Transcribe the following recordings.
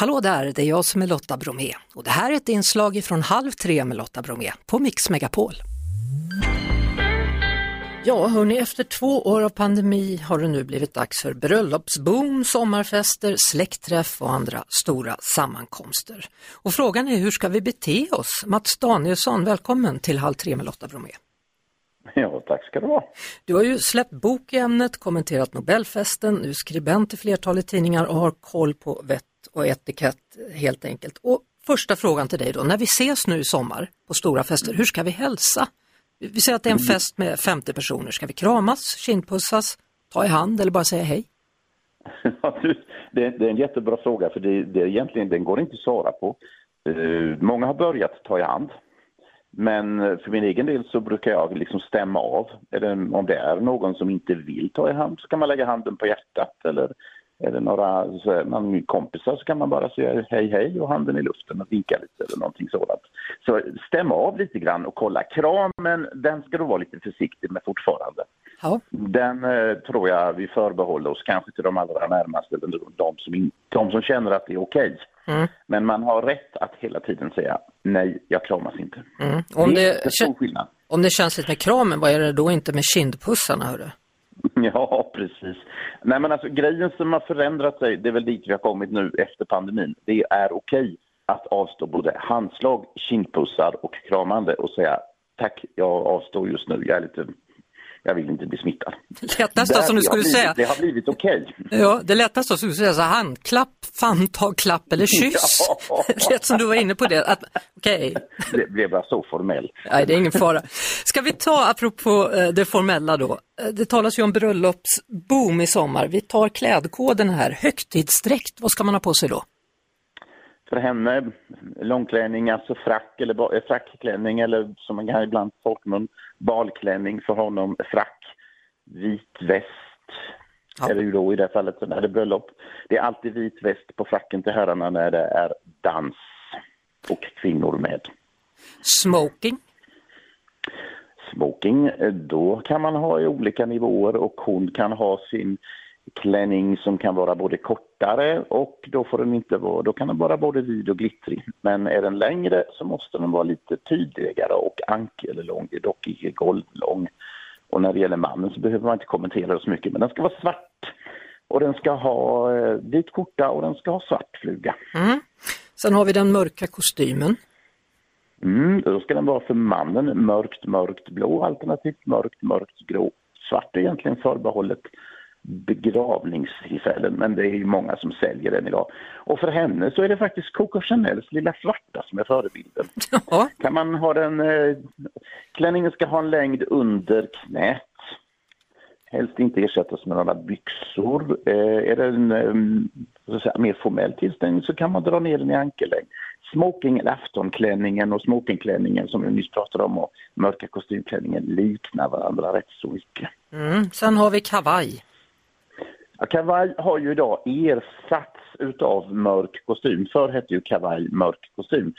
Hallå där, det är jag som är Lotta Bromé och det här är ett inslag från Halv tre med Lotta Bromé på Mix Megapol. Ja, hörni, efter två år av pandemi har det nu blivit dags för bröllopsboom, sommarfester, släktträff och andra stora sammankomster. Och frågan är hur ska vi bete oss? Mats Danielsson, välkommen till Halv tre med Lotta Bromé. Ja, tack ska du ha. Du har ju släppt bok i ämnet, kommenterat Nobelfesten, du är skribent i flertalet tidningar och har koll på vett och etikett helt enkelt. Och första frågan till dig då, när vi ses nu i sommar på stora fester, hur ska vi hälsa? Vi säger att det är en fest med 50 personer, ska vi kramas, kindpussas, ta i hand eller bara säga hej? det, är en jättebra fråga för det, det egentligen, den går inte att svara på. Uh, många har börjat ta i hand. Men för min egen del så brukar jag liksom stämma av. om det är någon som inte vill ta i hand så kan man lägga handen på hjärtat eller är det några så man, kompisar så kan man bara säga hej hej och handen i luften och vinka lite eller någonting sådant. Så stäm av lite grann och kolla. Kramen, den ska du vara lite försiktig med fortfarande. Ja. Den eh, tror jag vi förbehåller oss kanske till de allra närmaste, de som, in, de som känner att det är okej. Okay. Mm. Men man har rätt att hela tiden säga nej, jag kramas inte. Mm. Om, det, det om det känns lite med kramen, vad är det då inte med kindpussarna? Hörru? Ja, precis. Nej, men alltså grejen som har förändrat sig, det är väl dit vi har kommit nu efter pandemin. Det är okej att avstå både handslag, kindpussar och kramande och säga tack, jag avstår just nu, jag är lite jag vill inte bli smittad. Det lättaste som du skulle blivit, säga. Det har blivit okej. Okay. Ja, det lättaste som du skulle säga handklapp, famntagklapp eller kyss. Ja. Rätt som du var inne på det. Okej. Okay. Det blev bara så formellt. Nej, det är ingen fara. Ska vi ta, apropå eh, det formella då, eh, det talas ju om bröllopsboom i sommar. Vi tar klädkoden här, högtidsdräkt, vad ska man ha på sig då? För henne långklänning, alltså frack eller eh, frackklänning eller som man kan ibland folkmun, balklänning för honom, frack, vit väst. Ja. Eller ju då i det fallet när det är bröllop. Det är alltid vit väst på fracken till herrarna när det är dans och kvinnor med. Smoking? Smoking, eh, då kan man ha i olika nivåer och hon kan ha sin klänning som kan vara både kortare och då får den inte vara, då kan den vara både vid och glittrig. Men är den längre så måste den vara lite tydligare och ankellång, dock icke golvlång. Och när det gäller mannen så behöver man inte kommentera det så mycket, men den ska vara svart. Och den ska ha eh, vit skjorta och den ska ha svart fluga. Mm. Sen har vi den mörka kostymen. Mm, då ska den vara för mannen mörkt, mörkt blå alternativt mörkt, mörkt grå. Svart är egentligen förbehållet begravningstillfällen, men det är ju många som säljer den idag. Och för henne så är det faktiskt Coco Chanels lilla svarta som är förebilden. Ja. Kan man ha den, eh, klänningen ska ha en längd under knät. Helst inte ersättas med några byxor. Eh, är det en eh, säga, mer formell tillställning så kan man dra ner den i ankellängd. Smoking eller aftonklänningen och smokingklänningen som vi nyss pratade om och mörka kostymklänningen liknar varandra rätt så mycket. Mm. Sen har vi kavaj. Ja, kavaj har ju idag ersatts utav mörk kostym. Förr hette ju kavaj mörk kostym.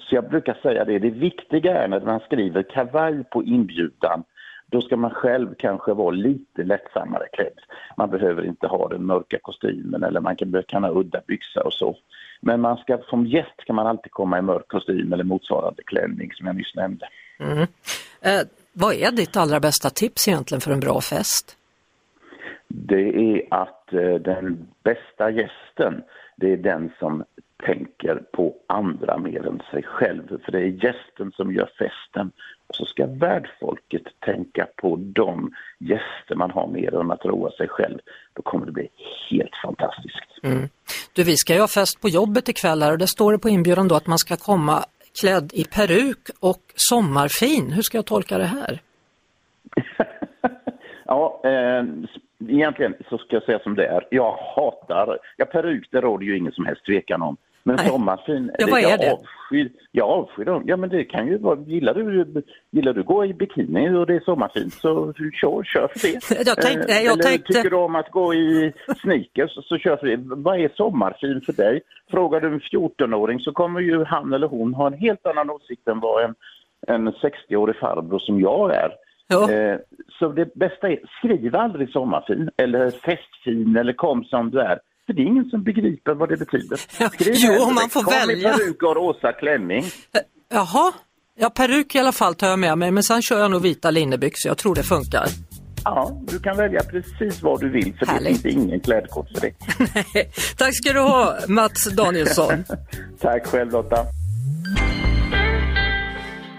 Så jag brukar säga det, det viktiga är när man skriver kavaj på inbjudan då ska man själv kanske vara lite lättsammare klädd. Man behöver inte ha den mörka kostymen eller man kan, kan ha udda byxor och så. Men man ska, som gäst kan man alltid komma i mörk kostym eller motsvarande klänning som jag nyss nämnde. Mm. Eh, vad är ditt allra bästa tips egentligen för en bra fest? Det är att eh, den bästa gästen, det är den som tänker på andra mer än sig själv. För det är gästen som gör festen. Och så ska värdfolket tänka på de gäster man har mer än att roa sig själv. Då kommer det bli helt fantastiskt. Mm. Du, vi ska ju ha fest på jobbet ikväll här och det står det på inbjudan då att man ska komma klädd i peruk och sommarfin. Hur ska jag tolka det här? ja, eh, egentligen så ska jag säga som det är. Jag hatar, ja peruk det råder ju ingen som helst tvekan om. Men Nej. sommarfin, ja, vad är det? Jag avskyr, jag avskyr dem. Ja men det kan ju vara, gillar du, gillar du gå i bikini och det är sommarfint så kör, kör för det. Jag tänkte, jag Eller tänkte... tycker du om att gå i sneakers så kör för det. Vad är sommarfin för dig? Frågar du en 14-åring så kommer ju han eller hon ha en helt annan åsikt än vad en, en 60-årig farbror som jag är. Ja. Eh, så det bästa är, skriv aldrig sommarfin eller festfin eller kom som du är. För det är ingen som begriper vad det betyder. Skriv Jo, om man får Kom välja. i peruk och rosa klänning. Jaha, ja peruk i alla fall tar jag med mig men sen kör jag nog vita linnebyxor, jag tror det funkar. Ja, du kan välja precis vad du vill för Härligt. det finns ingen klädkod för det. Tack ska du ha Mats Danielsson. Tack själv Lotta.